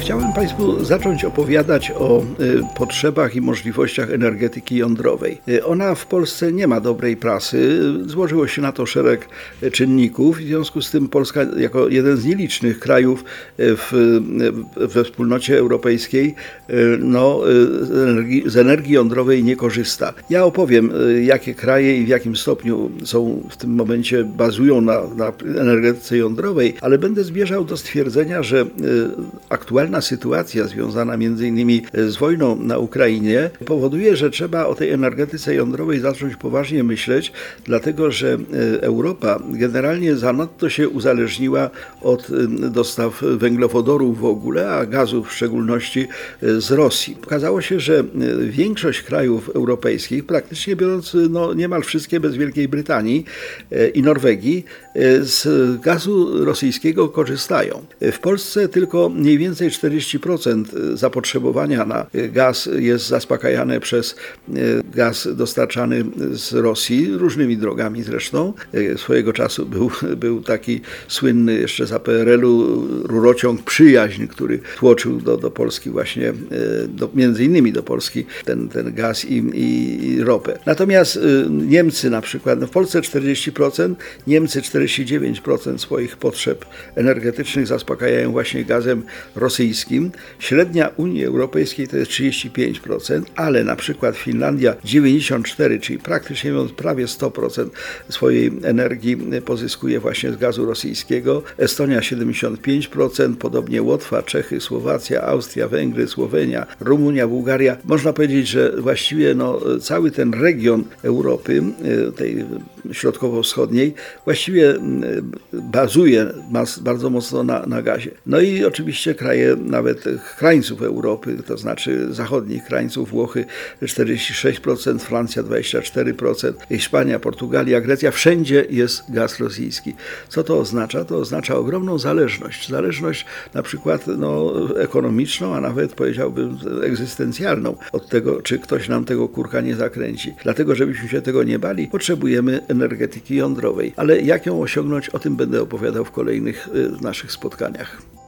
Chciałem Państwu zacząć opowiadać o y, potrzebach i możliwościach energetyki jądrowej. Y, ona w Polsce nie ma dobrej prasy. Złożyło się na to szereg y, czynników. W związku z tym Polska, jako jeden z nielicznych krajów w, we wspólnocie europejskiej, no, z, energii, z energii jądrowej nie korzysta. Ja opowiem, jakie kraje i w jakim stopniu są w tym momencie bazują na, na energetyce jądrowej, ale będę zmierzał do stwierdzenia, że aktualna sytuacja związana między innymi z wojną na Ukrainie powoduje, że trzeba o tej energetyce jądrowej zacząć poważnie myśleć, dlatego że e, Europa generalnie zanadto się uzależniła od e, dostaw węglowodorów w ogóle, a gazów w szczególności e, z Rosji. Okazało się, że większość krajów europejskich, praktycznie biorąc no, niemal wszystkie bez Wielkiej Brytanii i Norwegii, z gazu rosyjskiego korzystają. W Polsce tylko mniej więcej 40% zapotrzebowania na gaz jest zaspokajane przez e, gaz dostarczany z Rosji, różnymi drogami zresztą. E, swojego czasu był, był taki słynny jeszcze za PRL-u rurociąg Przyjaźń, który tłoczył do, do Polski właśnie, e, do, między innymi do Polski ten, ten gaz i, i ropę. Natomiast Niemcy na przykład, no w Polsce 40%, Niemcy 49% swoich potrzeb energetycznych zaspokajają właśnie gazem rosyjskim rosyjskim. Średnia Unii Europejskiej to jest 35%, ale na przykład Finlandia 94%, czyli praktycznie mówiąc prawie 100% swojej energii pozyskuje właśnie z gazu rosyjskiego. Estonia 75%, podobnie Łotwa, Czechy, Słowacja, Austria, Węgry, Słowenia, Rumunia, Bułgaria. Można powiedzieć, że właściwie no, cały ten region Europy, tej środkowo-wschodniej, właściwie bazuje bardzo mocno na, na gazie. No i oczywiście kraje nawet krańców Europy, to znaczy zachodnich krańców, Włochy 46%, Francja 24%, Hiszpania, Portugalia, Grecja, wszędzie jest gaz rosyjski. Co to oznacza? To oznacza ogromną zależność. Zależność na przykład no, ekonomiczną, a nawet powiedziałbym egzystencjalną od tego, czy ktoś nam tego kurka nie zakręci. Dlatego, żebyśmy się tego nie bali, potrzebujemy energetyki jądrowej. Ale jak ją osiągnąć, o tym będę opowiadał w kolejnych y, naszych spotkaniach.